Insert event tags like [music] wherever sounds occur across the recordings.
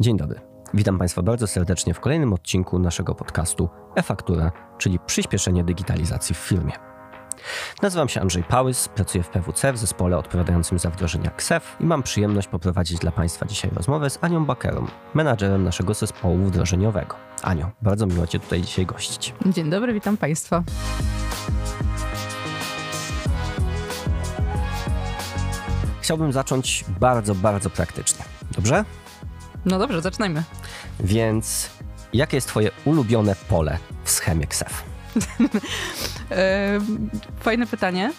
Dzień dobry. Witam Państwa bardzo serdecznie w kolejnym odcinku naszego podcastu e-faktura, czyli przyspieszenie digitalizacji w firmie. Nazywam się Andrzej Pałys, pracuję w PWC w zespole odpowiadającym za wdrożenia KSEF i mam przyjemność poprowadzić dla Państwa dzisiaj rozmowę z Anią Bakerą, menadżerem naszego zespołu wdrożeniowego. Anio, bardzo miło Cię tutaj dzisiaj gościć. Dzień dobry, witam Państwa. Chciałbym zacząć bardzo, bardzo praktycznie. Dobrze? No dobrze, zaczynajmy. Więc jakie jest Twoje ulubione pole w schemie KSEF? [laughs] E, fajne pytanie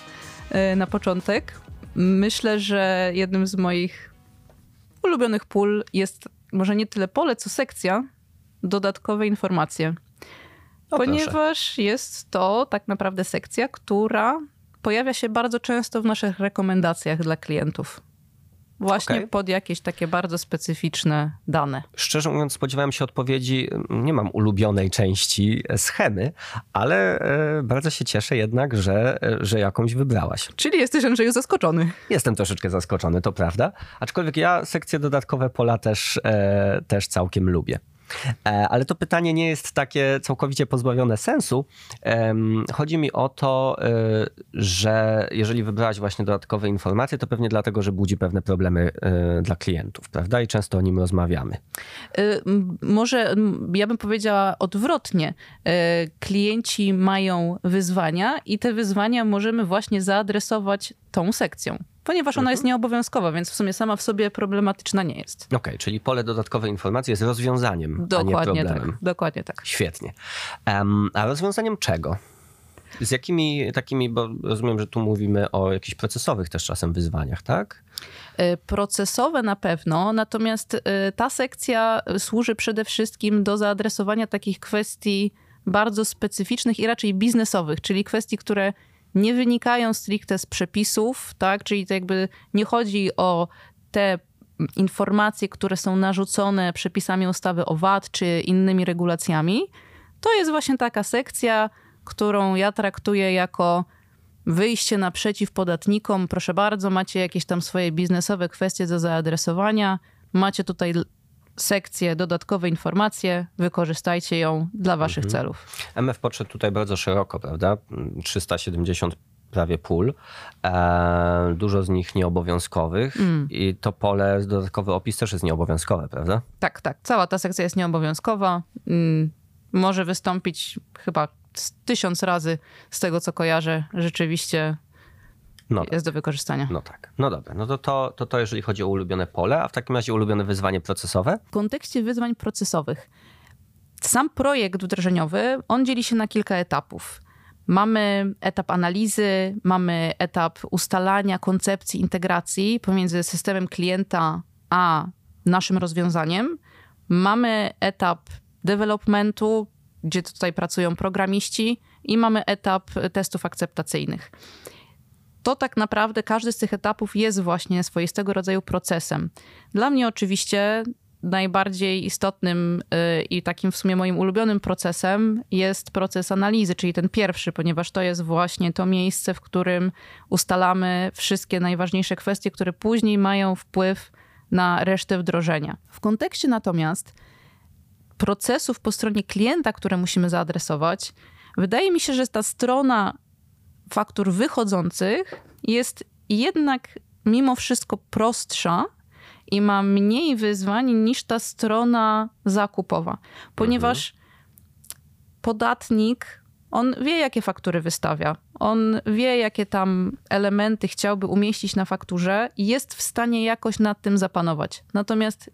e, na początek. Myślę, że jednym z moich ulubionych pól jest może nie tyle pole, co sekcja dodatkowe informacje. No ponieważ proszę. jest to tak naprawdę sekcja, która pojawia się bardzo często w naszych rekomendacjach dla klientów. Właśnie okay. pod jakieś takie bardzo specyficzne dane. Szczerze mówiąc, spodziewałem się odpowiedzi, nie mam ulubionej części schemy, ale e, bardzo się cieszę jednak, że, e, że jakąś wybrałaś. Czyli jesteś, Andrzeju, zaskoczony. Jestem troszeczkę zaskoczony, to prawda. Aczkolwiek ja sekcje dodatkowe pola też, e, też całkiem lubię. E, ale to pytanie nie jest takie całkowicie pozbawione sensu. Chodzi mi o to, e, że jeżeli wybrałaś właśnie dodatkowe informacje, to pewnie dlatego, że budzi pewne problemy e, dla klientów, prawda? I często o nim rozmawiamy. Może ja bym powiedziała odwrotnie. Klienci mają wyzwania i te wyzwania możemy właśnie zaadresować tą sekcją ponieważ ona mhm. jest nieobowiązkowa, więc w sumie sama w sobie problematyczna nie jest. Okej, okay, czyli pole dodatkowej informacji jest rozwiązaniem, dokładnie a nie problemem. Tak, dokładnie tak. Świetnie. Um, a rozwiązaniem czego? Z jakimi takimi, bo rozumiem, że tu mówimy o jakichś procesowych też czasem wyzwaniach, tak? E, procesowe na pewno, natomiast e, ta sekcja służy przede wszystkim do zaadresowania takich kwestii bardzo specyficznych i raczej biznesowych, czyli kwestii, które nie wynikają stricte z przepisów, tak? Czyli to jakby nie chodzi o te informacje, które są narzucone przepisami ustawy o VAT czy innymi regulacjami. To jest właśnie taka sekcja, którą ja traktuję jako wyjście naprzeciw podatnikom. Proszę bardzo, macie jakieś tam swoje biznesowe kwestie do zaadresowania. Macie tutaj sekcję, dodatkowe informacje, wykorzystajcie ją dla waszych mhm. celów. MF podszedł tutaj bardzo szeroko, prawda? 370 prawie pól, e, dużo z nich nieobowiązkowych mm. i to pole, dodatkowy opis też jest nieobowiązkowe, prawda? Tak, tak. Cała ta sekcja jest nieobowiązkowa. Mm, może wystąpić chyba tysiąc razy z tego, co kojarzę. Rzeczywiście no jest tak. do wykorzystania. No tak. No dobra, no to, to to to jeżeli chodzi o ulubione pole, a w takim razie ulubione wyzwanie procesowe? W kontekście wyzwań procesowych. Sam projekt wdrożeniowy, on dzieli się na kilka etapów. Mamy etap analizy, mamy etap ustalania koncepcji integracji pomiędzy systemem klienta a naszym rozwiązaniem. Mamy etap developmentu, gdzie tutaj pracują programiści, i mamy etap testów akceptacyjnych to tak naprawdę każdy z tych etapów jest właśnie swoistego rodzaju procesem. Dla mnie oczywiście najbardziej istotnym y, i takim w sumie moim ulubionym procesem jest proces analizy, czyli ten pierwszy, ponieważ to jest właśnie to miejsce, w którym ustalamy wszystkie najważniejsze kwestie, które później mają wpływ na resztę wdrożenia. W kontekście natomiast procesów po stronie klienta, które musimy zaadresować, wydaje mi się, że ta strona faktur wychodzących jest jednak mimo wszystko prostsza i ma mniej wyzwań niż ta strona zakupowa, ponieważ mhm. podatnik on wie, jakie faktury wystawia. On wie, jakie tam elementy chciałby umieścić na fakturze i jest w stanie jakoś nad tym zapanować. Natomiast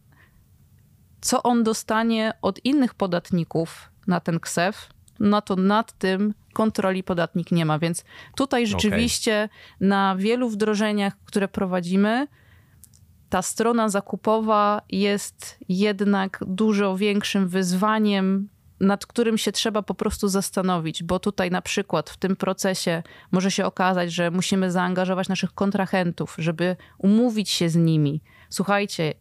co on dostanie od innych podatników na ten KSEF, no to nad tym kontroli podatnik nie ma. Więc tutaj rzeczywiście okay. na wielu wdrożeniach, które prowadzimy, ta strona zakupowa jest jednak dużo większym wyzwaniem, nad którym się trzeba po prostu zastanowić, bo tutaj na przykład w tym procesie może się okazać, że musimy zaangażować naszych kontrahentów, żeby umówić się z nimi. Słuchajcie,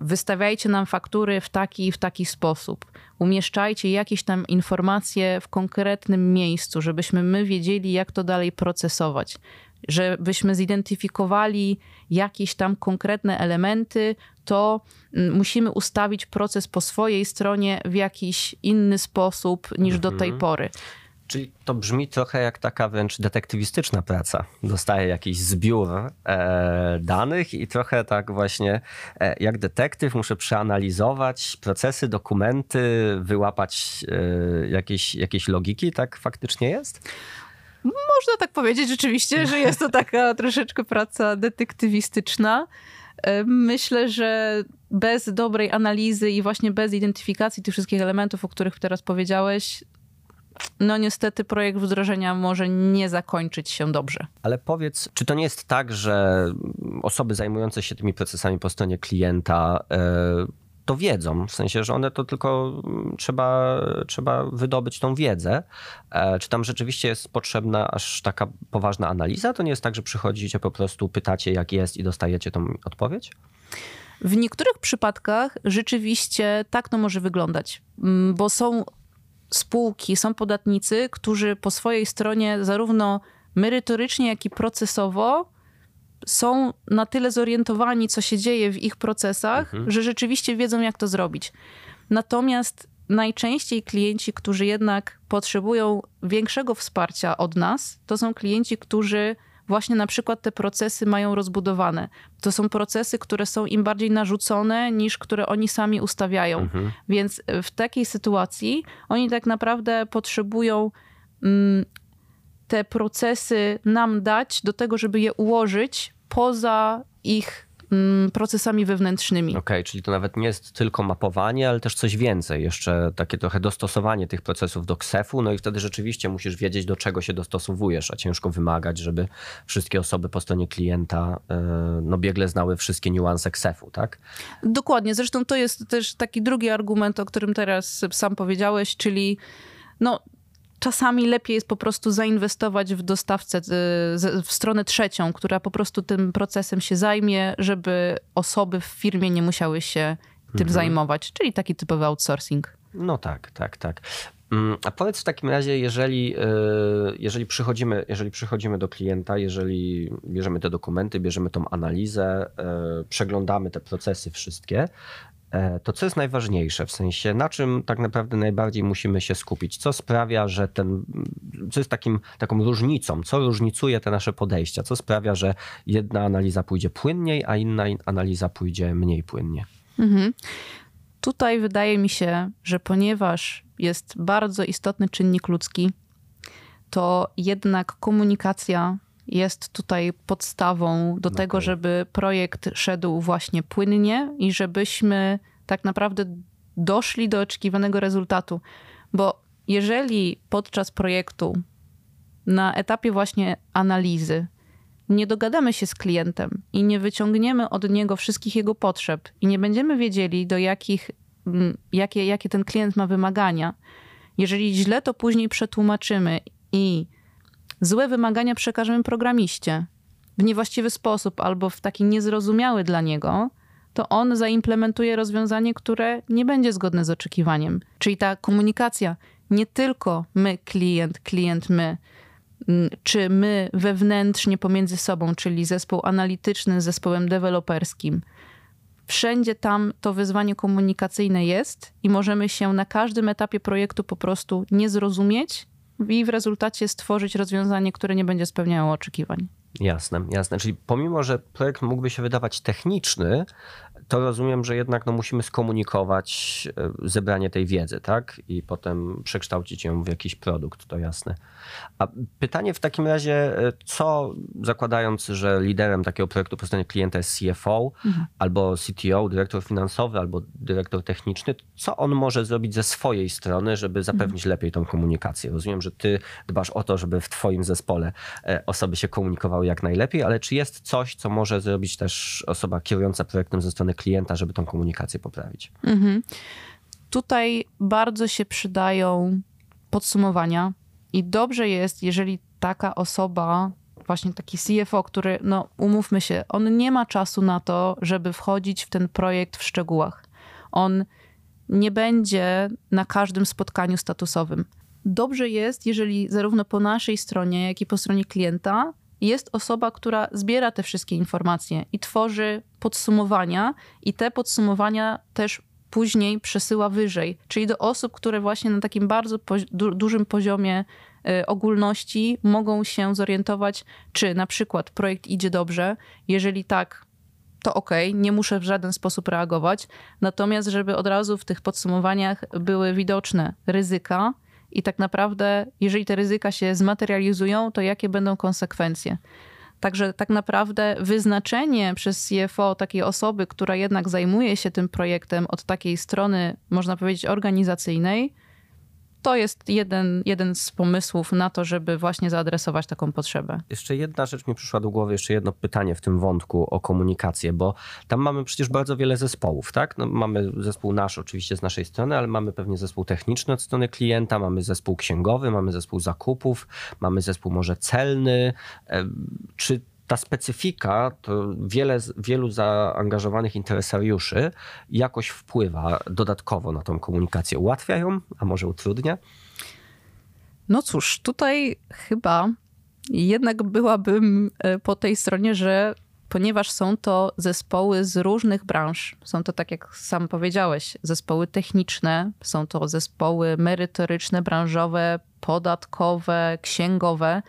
wystawiajcie nam faktury w taki i w taki sposób. Umieszczajcie jakieś tam informacje w konkretnym miejscu, żebyśmy my wiedzieli, jak to dalej procesować. Żebyśmy zidentyfikowali jakieś tam konkretne elementy, to mm, musimy ustawić proces po swojej stronie w jakiś inny sposób niż mhm. do tej mhm. pory. Czyli to brzmi trochę jak taka wręcz detektywistyczna praca. Dostaję jakiś zbiór e, danych i trochę tak właśnie e, jak detektyw muszę przeanalizować procesy, dokumenty, wyłapać e, jakieś, jakieś logiki. Tak faktycznie jest? Można tak powiedzieć rzeczywiście, że jest to taka [laughs] troszeczkę praca detektywistyczna. E, myślę, że bez dobrej analizy i właśnie bez identyfikacji tych wszystkich elementów, o których teraz powiedziałeś, no niestety projekt wdrożenia może nie zakończyć się dobrze. Ale powiedz, czy to nie jest tak, że osoby zajmujące się tymi procesami po stronie klienta e, to wiedzą, w sensie, że one to tylko mm, trzeba, trzeba wydobyć tą wiedzę. E, czy tam rzeczywiście jest potrzebna aż taka poważna analiza? To nie jest tak, że przychodzicie po prostu, pytacie jak jest i dostajecie tą odpowiedź? W niektórych przypadkach rzeczywiście tak to może wyglądać, mm, bo są spółki, są podatnicy, którzy po swojej stronie zarówno merytorycznie, jak i procesowo są na tyle zorientowani, co się dzieje w ich procesach, mhm. że rzeczywiście wiedzą, jak to zrobić. Natomiast najczęściej klienci, którzy jednak potrzebują większego wsparcia od nas, to są klienci, którzy właśnie na przykład te procesy mają rozbudowane. To są procesy, które są im bardziej narzucone niż które oni sami ustawiają. Mhm. Więc w takiej sytuacji oni tak naprawdę potrzebują mm, te procesy nam dać do tego, żeby je ułożyć poza ich procesami wewnętrznymi. Okej, okay, czyli to nawet nie jest tylko mapowanie, ale też coś więcej, jeszcze takie trochę dostosowanie tych procesów do KSEF-u, no i wtedy rzeczywiście musisz wiedzieć, do czego się dostosowujesz, a ciężko wymagać, żeby wszystkie osoby po stronie klienta e, no, biegle znały wszystkie niuanse KSEF-u, tak? Dokładnie, zresztą to jest też taki drugi argument, o którym teraz sam powiedziałeś, czyli no, czasami lepiej jest po prostu zainwestować w dostawcę, y, w stronę trzecią, która po prostu tym procesem się zajmie, żeby osoby w firmie nie musiały się tym mhm. zajmować, czyli taki typowy outsourcing. No tak, tak, tak. Mm, a powiedz w takim razie, jeżeli, y, jeżeli, przychodzimy, jeżeli przychodzimy do klienta, jeżeli bierzemy te dokumenty, bierzemy tą analizę, y, przeglądamy te procesy wszystkie, to co jest najważniejsze, w sensie na czym tak naprawdę najbardziej musimy się skupić? Co sprawia, że ten, co jest takim, taką różnicą, co różnicuje te nasze podejścia? Co sprawia, że jedna analiza pójdzie płynniej, a inna analiza pójdzie mniej płynnie? Mhm. Tutaj wydaje mi się, że ponieważ jest bardzo istotny czynnik ludzki, to jednak komunikacja jest tutaj podstawą do okay. tego, żeby projekt szedł właśnie płynnie i żebyśmy tak naprawdę doszli do oczekiwanego rezultatu. Bo jeżeli podczas projektu, na etapie właśnie analizy, nie dogadamy się z klientem i nie wyciągniemy od niego wszystkich jego potrzeb i nie będziemy wiedzieli, do jakich, mm, jakie, jakie ten klient ma wymagania, jeżeli źle to później przetłumaczymy i złe wymagania przekażemy programiście w niewłaściwy sposób albo w taki niezrozumiały dla niego, to on zaimplementuje rozwiązanie, które nie będzie zgodne z oczekiwaniem. Czyli ta komunikacja, nie tylko my, klient, klient, my, mm, czy my wewnętrznie pomiędzy sobą, czyli zespół analityczny z zespołem deweloperskim. Wszędzie tam to wyzwanie komunikacyjne jest i możemy się na każdym etapie projektu po prostu nie zrozumieć i w rezultacie stworzyć rozwiązanie, które nie będzie spełniało oczekiwań. Jasne, jasne. Czyli pomimo, że projekt mógłby się wydawać techniczny, to rozumiem, że jednak no, musimy skomunikować e, zebranie tej wiedzy, tak? I potem przekształcić ją w jakiś produkt, to jasne. A pytanie w takim razie, e, co zakładając, że liderem takiego projektu po stronie klienta jest CFO, mhm. albo CTO, dyrektor finansowy, albo dyrektor techniczny, co on może zrobić ze swojej strony, żeby zapewnić mhm. lepiej tą komunikację? Rozumiem, że ty dbasz o to, żeby w twoim zespole e, osoby się komunikowały jak najlepiej, ale czy jest coś, co może zrobić też osoba kierująca projektem ze strony klienta, żeby tą komunikację poprawić? Mhm. Tutaj bardzo się przydają podsumowania i dobrze jest, jeżeli taka osoba, właśnie taki CFO, który, no umówmy się, on nie ma czasu na to, żeby wchodzić w ten projekt w szczegółach. On nie będzie na każdym spotkaniu statusowym. Dobrze jest, jeżeli zarówno po naszej stronie, jak i po stronie klienta jest osoba, która zbiera te wszystkie informacje i tworzy podsumowania, i te podsumowania też później przesyła wyżej, czyli do osób, które właśnie na takim bardzo du dużym poziomie y, ogólności mogą się zorientować, czy na przykład projekt idzie dobrze. Jeżeli tak, to ok, nie muszę w żaden sposób reagować. Natomiast, żeby od razu w tych podsumowaniach były widoczne ryzyka i tak naprawdę, jeżeli te ryzyka się zmaterializują, to jakie będą konsekwencje. Także tak naprawdę wyznaczenie przez CFO takiej osoby, która jednak zajmuje się tym projektem od takiej strony, można powiedzieć, organizacyjnej, to jest jeden, jeden z pomysłów na to, żeby właśnie zaadresować taką potrzebę. Jeszcze jedna rzecz mi przyszła do głowy, jeszcze jedno pytanie w tym wątku o komunikację, bo tam mamy przecież bardzo wiele zespołów, tak? No, mamy zespół nasz oczywiście z naszej strony, ale mamy pewnie zespół techniczny od strony klienta, mamy zespół księgowy, mamy zespół zakupów, mamy zespół może celny. Czy ta specyfika, to wiele, wielu zaangażowanych interesariuszy jakoś wpływa dodatkowo na tą komunikację. Ułatwia ją, a może utrudnia? No cóż, tutaj chyba jednak byłabym e, po tej stronie, że ponieważ są to zespoły z różnych branż, są to, tak jak sam powiedziałeś, zespoły techniczne, są to zespoły merytoryczne, branżowe, podatkowe, księgowe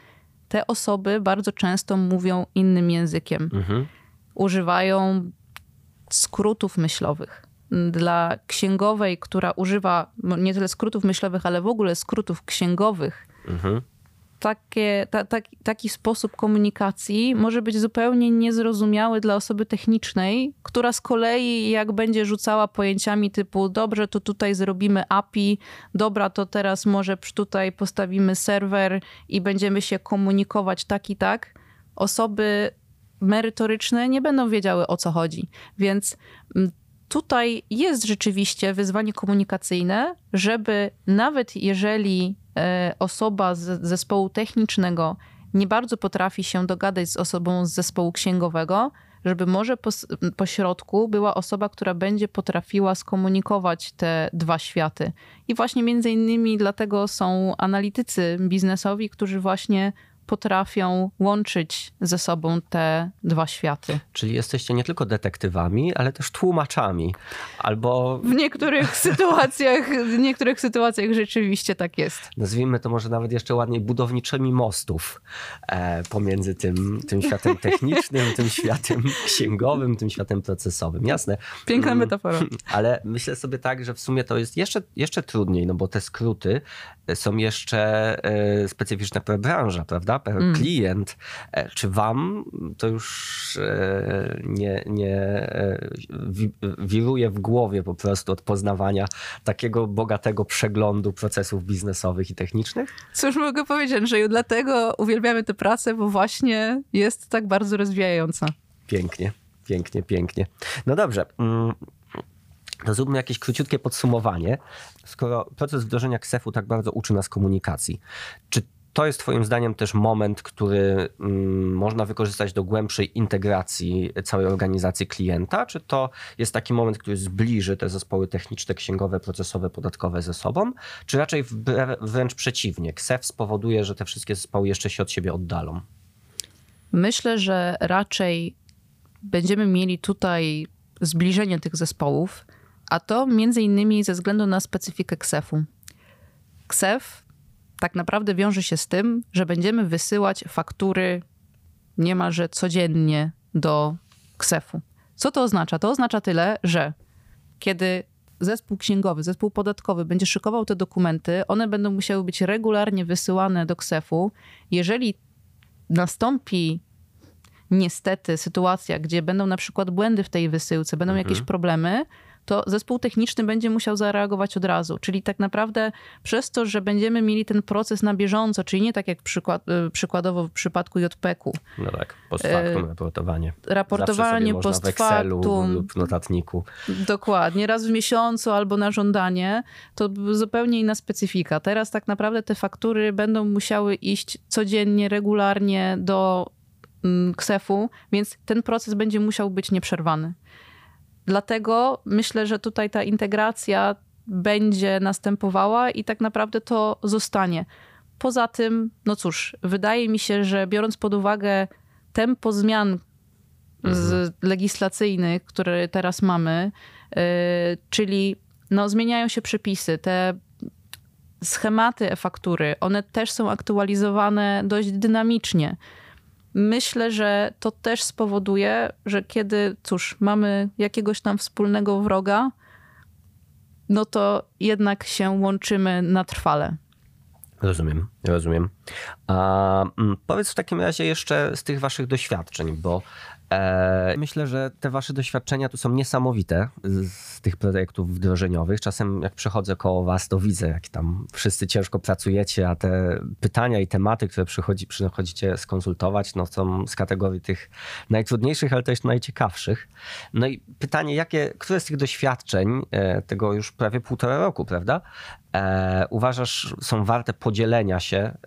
te osoby bardzo często mówią innym językiem. Mhm. Używają skrótów myślowych. Dla księgowej, która używa nie tyle skrótów myślowych, ale w ogóle skrótów księgowych, mhm takie, ta, ta, taki sposób komunikacji może być zupełnie niezrozumiały dla osoby technicznej, która z kolei jak będzie rzucała pojęciami typu dobrze, to tutaj zrobimy API, dobra, to teraz może tutaj postawimy serwer i będziemy się komunikować tak i tak, osoby merytoryczne nie będą wiedziały o co chodzi. Więc mm, tutaj jest rzeczywiście wyzwanie komunikacyjne, żeby nawet jeżeli osoba z zespołu technicznego nie bardzo potrafi się dogadać z osobą z zespołu księgowego, żeby może po, po środku była osoba, która będzie potrafiła skomunikować te dwa światy. I właśnie między innymi dlatego są analitycy biznesowi, którzy właśnie potrafią łączyć ze sobą te dwa światy. Czyli jesteście nie tylko detektywami, ale też tłumaczami. Albo. W niektórych [laughs] sytuacjach, w niektórych sytuacjach rzeczywiście tak jest. Nazwijmy to może nawet jeszcze ładniej budowniczymi mostów e, pomiędzy tym, tym światem [laughs] technicznym, tym światem księgowym, tym światem procesowym. Jasne. Piękna mm, metafora. [laughs] Ale myślę sobie tak, że w sumie to jest jeszcze, jeszcze trudniej, no bo te skróty są jeszcze e, specyficzne per branża, prawda? Per mm. klient. E, czy wam to już e, nie, nie wiruje w głowie po prostu od poznawania takiego bogatego przeglądu procesów biznesowych i technicznych? Cóż mogę powiedzieć, Andrzeju, dlatego uwielbiamy tę pracę, bo właśnie jest tak bardzo rozwijająca. Pięknie, pięknie, pięknie. No dobrze. Mm, to zróbmy jakieś króciutkie podsumowanie. Skoro proces wdrożenia KSEF-u tak bardzo uczy nas komunikacji, czy to jest Twoim zdaniem też moment, który mm, można wykorzystać do głębszej integracji całej organizacji klienta? Czy to jest taki moment, który zbliży te zespoły techniczne, księgowe, procesowe, podatkowe ze sobą? Czy raczej wręcz przeciwnie? KSEF spowoduje, że te wszystkie zespoły jeszcze się od siebie oddalą? Myślę, że raczej będziemy mieli tutaj zbliżenie tych zespołów, a to między innymi ze względu na specyfikę KSEF-u. KSEF tak naprawdę wiąże się z tym, że będziemy wysyłać faktury niemalże codziennie do KSEF-u. Co to oznacza? To oznacza tyle, że kiedy zespół księgowy, zespół podatkowy będzie szykował te dokumenty, one będą musiały być regularnie wysyłane do KSEF-u. Jeżeli nastąpi niestety sytuacja, gdzie będą na przykład błędy w tej wysyłce, będą mhm. jakieś problemy, to zespół techniczny będzie musiał zareagować od razu. Czyli tak naprawdę przez to, że będziemy mieli ten proces na bieżąco, czyli nie tak jak przykład, y, przykładowo w przypadku JPK-u. No tak, post factum e, raportowanie. Raportowanie post factum. lub notatniku. Dokładnie, raz w miesiącu albo na żądanie, to zupełnie inna specyfika. Teraz tak naprawdę te faktury będą musiały iść codziennie, regularnie do mm, KSEF-u, więc ten proces będzie musiał być nieprzerwany. Dlatego myślę, że tutaj ta integracja będzie następowała i tak naprawdę to zostanie. Poza tym, no cóż, wydaje mi się, że biorąc pod uwagę tempo zmian Mhm. legislacyjnych, które teraz mamy, yy, czyli no, zmieniają się przepisy, te schematy e-faktury, one też są aktualizowane dość dynamicznie. Myślę, że to też spowoduje, że kiedy, cóż, mamy jakiegoś tam wspólnego wroga, no to jednak się łączymy na trwale. Rozumiem, rozumiem. A mm, powiedz w takim razie jeszcze z tych waszych doświadczeń, bo myślę, że te wasze doświadczenia tu są niesamowite z, tych projektów wdrożeniowych. Czasem jak przechodzę koło was, to widzę, jak tam wszyscy ciężko pracujecie, a te pytania i tematy, które przychodzi, przychodzicie skonsultować, no są z kategorii tych najtrudniejszych, ale też najciekawszych. No i pytanie, jakie, które z tych doświadczeń, e, tego już prawie półtora roku, prawda, e, uważasz są warte podzielenia się e,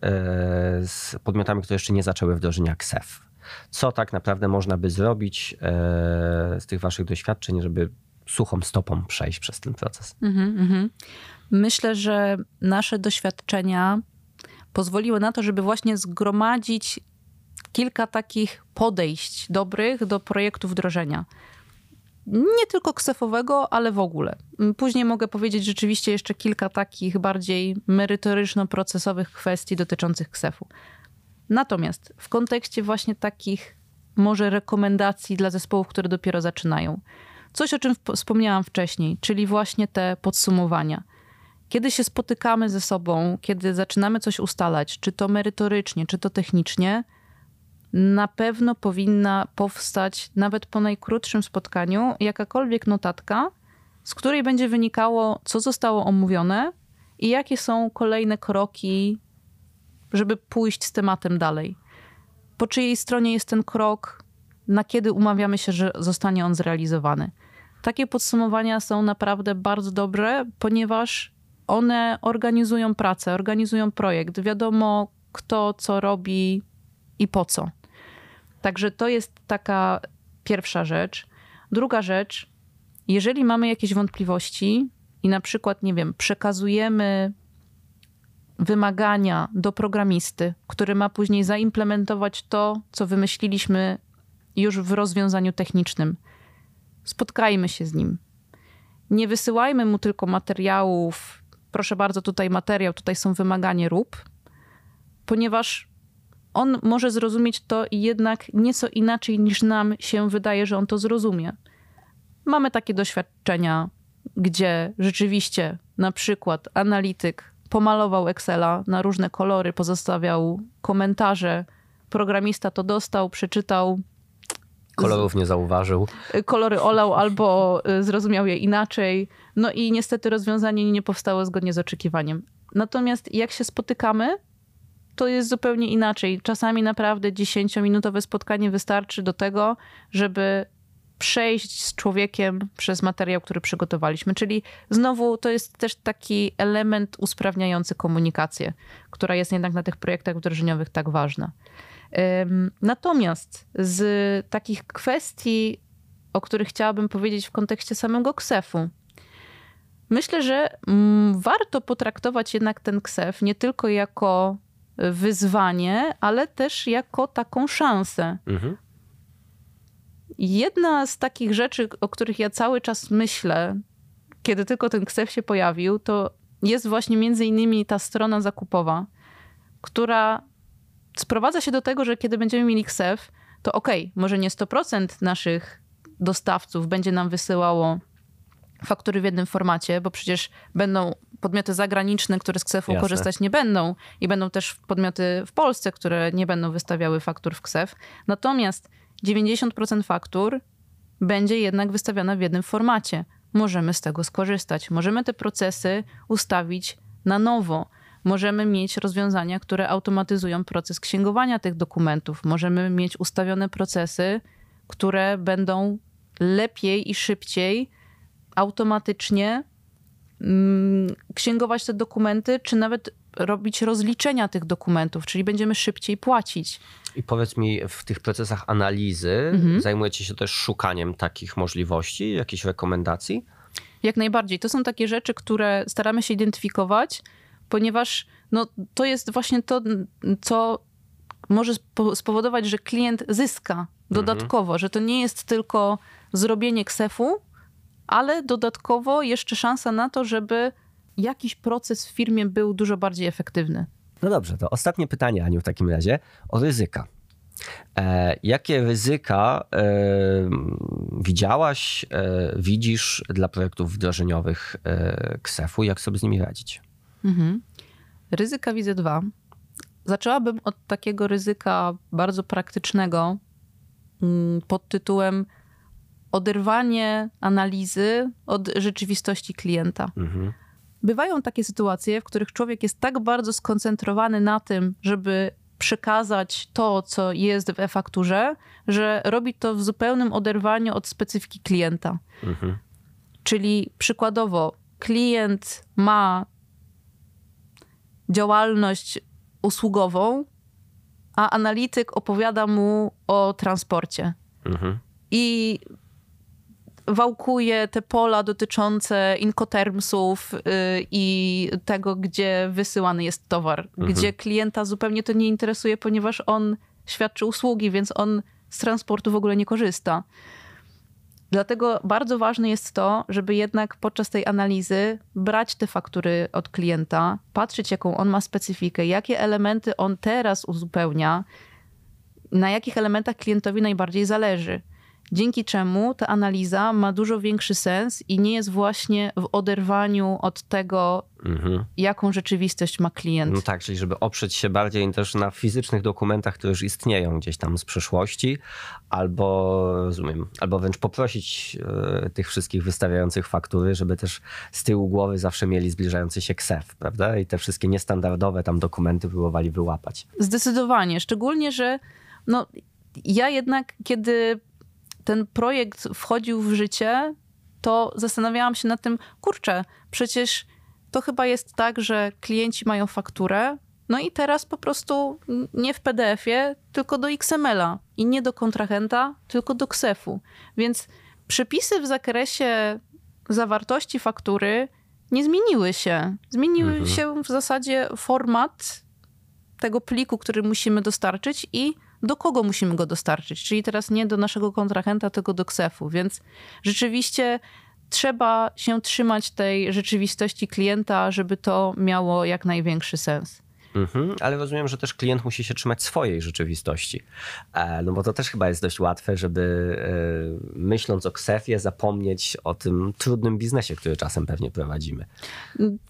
z podmiotami, które jeszcze nie zaczęły wdrożenia KSEF? Co tak naprawdę można by zrobić e, z tych waszych doświadczeń, żeby suchą stopą przejść przez ten proces? Mhm, mhm. Myślę, że nasze doświadczenia pozwoliły na to, żeby właśnie zgromadzić kilka takich podejść dobrych do projektu wdrożenia. Nie tylko ksefowego, ale w ogóle. Później mogę powiedzieć rzeczywiście jeszcze kilka takich bardziej merytoryczno-procesowych kwestii dotyczących ksefu. Natomiast w kontekście właśnie takich może rekomendacji dla zespołów, które dopiero zaczynają. Coś, o czym wspomniałam wcześniej, czyli właśnie te podsumowania. Kiedy się spotykamy ze sobą, kiedy zaczynamy coś ustalać, czy to merytorycznie, czy to technicznie, na pewno powinna powstać nawet po najkrótszym spotkaniu jakakolwiek notatka, z której będzie wynikało, co zostało omówione i jakie są kolejne kroki, żeby pójść z tematem dalej. Po czyjej stronie jest ten krok, na kiedy umawiamy się, że zostanie on zrealizowany. Takie podsumowania są naprawdę bardzo dobre, ponieważ one organizują pracę, organizują projekt. Wiadomo, kto co robi i po co. Także to jest taka pierwsza rzecz. Druga rzecz, jeżeli mamy jakieś wątpliwości i na przykład, nie wiem, przekazujemy wymagania do programisty, który ma później zaimplementować to, co wymyśliliśmy już w rozwiązaniu technicznym. Spotkajmy się z nim. Nie wysyłajmy mu tylko materiałów. Proszę bardzo, tutaj materiał, tutaj są wymagania, rób, ponieważ on może zrozumieć to jednak nieco inaczej niż nam się wydaje, że on to zrozumie. Mamy takie doświadczenia, gdzie rzeczywiście na przykład analityk pomalował Excela na różne kolory, pozostawiał komentarze. Programista to dostał, przeczytał, Kolorów nie zauważył. kolory olał albo y, zrozumiał je inaczej. No i niestety rozwiązanie nie powstało zgodnie z oczekiwaniem. Natomiast jak się spotykamy, to jest zupełnie inaczej. Czasami naprawdę 10-minutowe spotkanie wystarczy do tego, żeby przejść z człowiekiem przez materiał, który przygotowaliśmy. Czyli znowu to jest też taki element usprawniający komunikację, która jest jednak na tych projektach wdrożeniowych tak ważna. Natomiast z takich kwestii, o których chciałabym powiedzieć w kontekście samego KSEF-u, myślę, że mm, warto potraktować jednak ten KSEF nie tylko jako wyzwanie, ale też jako taką szansę. Mhm. Jedna z takich rzeczy, o których ja cały czas myślę, kiedy tylko ten KSEF się pojawił, to jest właśnie między innymi ta strona zakupowa, która sprowadza się do tego, że kiedy będziemy mieli KSEF, to okej, okay, może nie 100% naszych dostawców będzie nam wysyłało faktury w jednym formacie, bo przecież będą podmioty zagraniczne, które z KSEF-u Jasne. korzystać nie będą i będą też podmioty w Polsce, które nie będą wystawiały faktur w KSEF. Natomiast 90% faktur będzie jednak wystawiona w jednym formacie. Możemy z tego skorzystać. Możemy te procesy ustawić na nowo. Możemy mieć rozwiązania, które automatyzują proces księgowania tych dokumentów. Możemy mieć ustawione procesy, które będą lepiej i szybciej automatycznie mm, księgować te dokumenty, czy nawet robić rozliczenia tych dokumentów, czyli będziemy szybciej płacić. I powiedz mi, w tych procesach analizy Mhm. zajmujecie się też szukaniem takich możliwości, jakichś rekomendacji? Jak najbardziej. To są takie rzeczy, które staramy się identyfikować, ponieważ no, to jest właśnie to, co może spowodować, że klient zyska dodatkowo, mhm. że to nie jest tylko zrobienie ksefu, ale dodatkowo jeszcze szansa na to, żeby jakiś proces w firmie był dużo bardziej efektywny. No dobrze, to ostatnie pytanie, Aniu, w takim razie o ryzyka. E, jakie ryzyka e, widziałaś, e, widzisz dla projektów wdrożeniowych e, KSEF-u? Jak sobie z nimi radzić? Mhm. Ryzyka widzę dwa. Zaczęłabym od takiego ryzyka bardzo praktycznego mm, pod tytułem oderwanie analizy od rzeczywistości klienta. Mhm. Bywają takie sytuacje, w których człowiek jest tak bardzo skoncentrowany na tym, żeby przekazać to, co jest w e-fakturze, że robi to w zupełnym oderwaniu od specyfiki klienta. Mhm. Czyli przykładowo, klient ma działalność usługową, a analityk opowiada mu o transporcie. Mhm. I wałkuje te pola dotyczące incotermsów yy, i tego, gdzie wysyłany jest towar, mhm. gdzie klienta zupełnie to nie interesuje, ponieważ on świadczy usługi, więc on z transportu w ogóle nie korzysta. Dlatego bardzo ważne jest to, żeby jednak podczas tej analizy brać te faktury od klienta, patrzeć, jaką on ma specyfikę, jakie elementy on teraz uzupełnia, na jakich elementach klientowi najbardziej zależy dzięki czemu ta analiza ma dużo większy sens i nie jest właśnie w oderwaniu od tego, mhm. jaką rzeczywistość ma klient. No tak, czyli żeby oprzeć się bardziej też na fizycznych dokumentach, które już istnieją gdzieś tam z przeszłości, albo rozumiem, albo wręcz poprosić e, tych wszystkich wystawiających faktury, żeby też z tyłu głowy zawsze mieli zbliżający się KSEF, prawda? I te wszystkie niestandardowe tam dokumenty próbowali wyłapać. Zdecydowanie, szczególnie, że no, ja jednak, kiedy ten projekt wchodził w życie, to zastanawiałam się nad tym, kurczę, przecież to chyba jest tak, że klienci mają fakturę, no i teraz po prostu nie w PDF-ie, tylko do XML-a i nie do kontrahenta, tylko do KSEF-u. Więc przepisy w zakresie zawartości faktury nie zmieniły się. Zmieniły mhm. się w zasadzie format tego pliku, który musimy dostarczyć i do kogo musimy go dostarczyć. Czyli teraz nie do naszego kontrahenta, tylko do KSEF-u. Więc rzeczywiście trzeba się trzymać tej rzeczywistości klienta, żeby to miało jak największy sens. Mhm, ale rozumiem, że też klient musi się trzymać swojej rzeczywistości. E, no bo to też chyba jest dość łatwe, żeby e, myśląc o ksefie zapomnieć o tym trudnym biznesie, który czasem pewnie prowadzimy.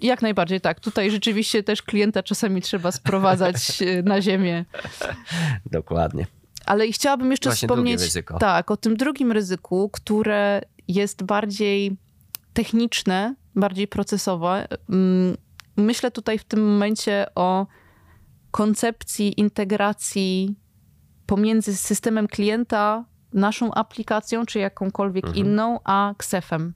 Jak najbardziej tak. Tutaj rzeczywiście też klienta czasami trzeba sprowadzać e, na ziemię. [laughs] Dokładnie. Ale i chciałabym jeszcze Właśnie wspomnieć tak, o tym drugim ryzyku, które jest bardziej techniczne, bardziej procesowe. Myślę tutaj w tym momencie o koncepcji integracji pomiędzy systemem klienta, naszą aplikacją, czy jakąkolwiek mhm. inną, a KSEF-em.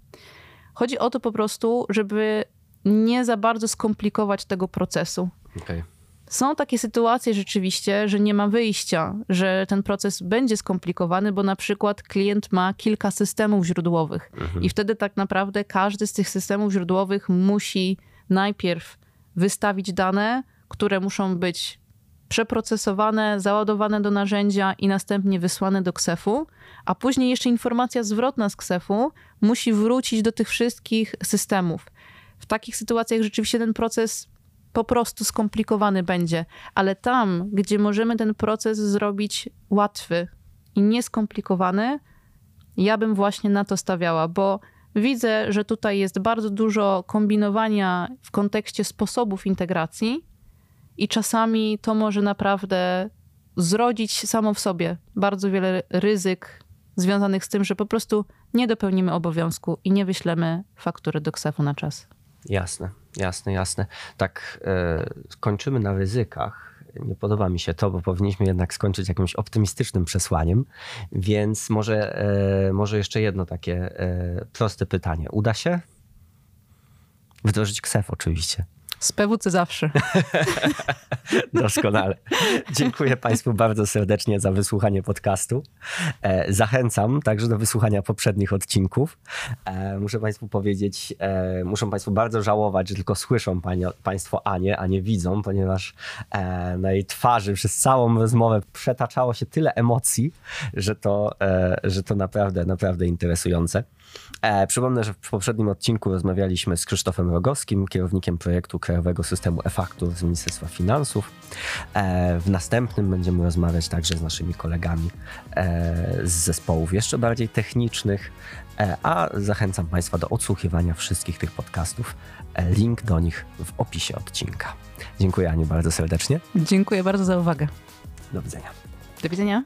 Chodzi o to po prostu, żeby nie za bardzo skomplikować tego procesu. Okay. Są takie sytuacje rzeczywiście, że nie ma wyjścia, że ten proces będzie skomplikowany, bo na przykład klient ma kilka systemów źródłowych mhm. i wtedy tak naprawdę każdy z tych systemów źródłowych musi najpierw wystawić dane, które muszą być przeprocesowane, załadowane do narzędzia i następnie wysłane do KSEF-u, a później jeszcze informacja zwrotna z KSEF-u musi wrócić do tych wszystkich systemów. W takich sytuacjach rzeczywiście ten proces po prostu skomplikowany będzie, ale tam, gdzie możemy ten proces zrobić łatwy i nieskomplikowany, ja bym właśnie na to stawiała, bo Widzę, że tutaj jest bardzo dużo kombinowania w kontekście sposobów integracji i czasami to może naprawdę zrodzić samo w sobie bardzo wiele ryzyk związanych z tym, że po prostu nie dopełnimy obowiązku i nie wyślemy faktury do KSEF-u na czas. Jasne, jasne, jasne. Tak, yy, kończymy na ryzykach nie podoba mi się to, bo powinniśmy jednak skończyć jakimś optymistycznym przesłaniem. Więc może, e, może jeszcze jedno takie e, proste pytanie. Uda się? Wdrożyć KSEF oczywiście. Z PWC zawsze. [laughs] Doskonale. Dziękuję Państwu bardzo serdecznie za wysłuchanie podcastu. E, zachęcam także do wysłuchania poprzednich odcinków. E, muszę Państwu powiedzieć, e, muszą Państwo bardzo żałować, że tylko słyszą Państwo Anię, a nie widzą, ponieważ na jej twarzy przez całą rozmowę przetaczało się tyle emocji, że to, że to naprawdę, naprawdę interesujące. Przypomnę, że w poprzednim odcinku rozmawialiśmy z Krzysztofem Rogowskim, kierownikiem projektu Krajowego Systemu e-faktur z Ministerstwa Finansów. E, w następnym będziemy rozmawiać także z naszymi kolegami e, z zespołów jeszcze bardziej technicznych, e, a zachęcam Państwa do odsłuchiwania wszystkich tych podcastów. Link do nich w opisie odcinka. Dziękuję Aniu bardzo serdecznie. Dziękuję bardzo za uwagę. Do widzenia. Do widzenia.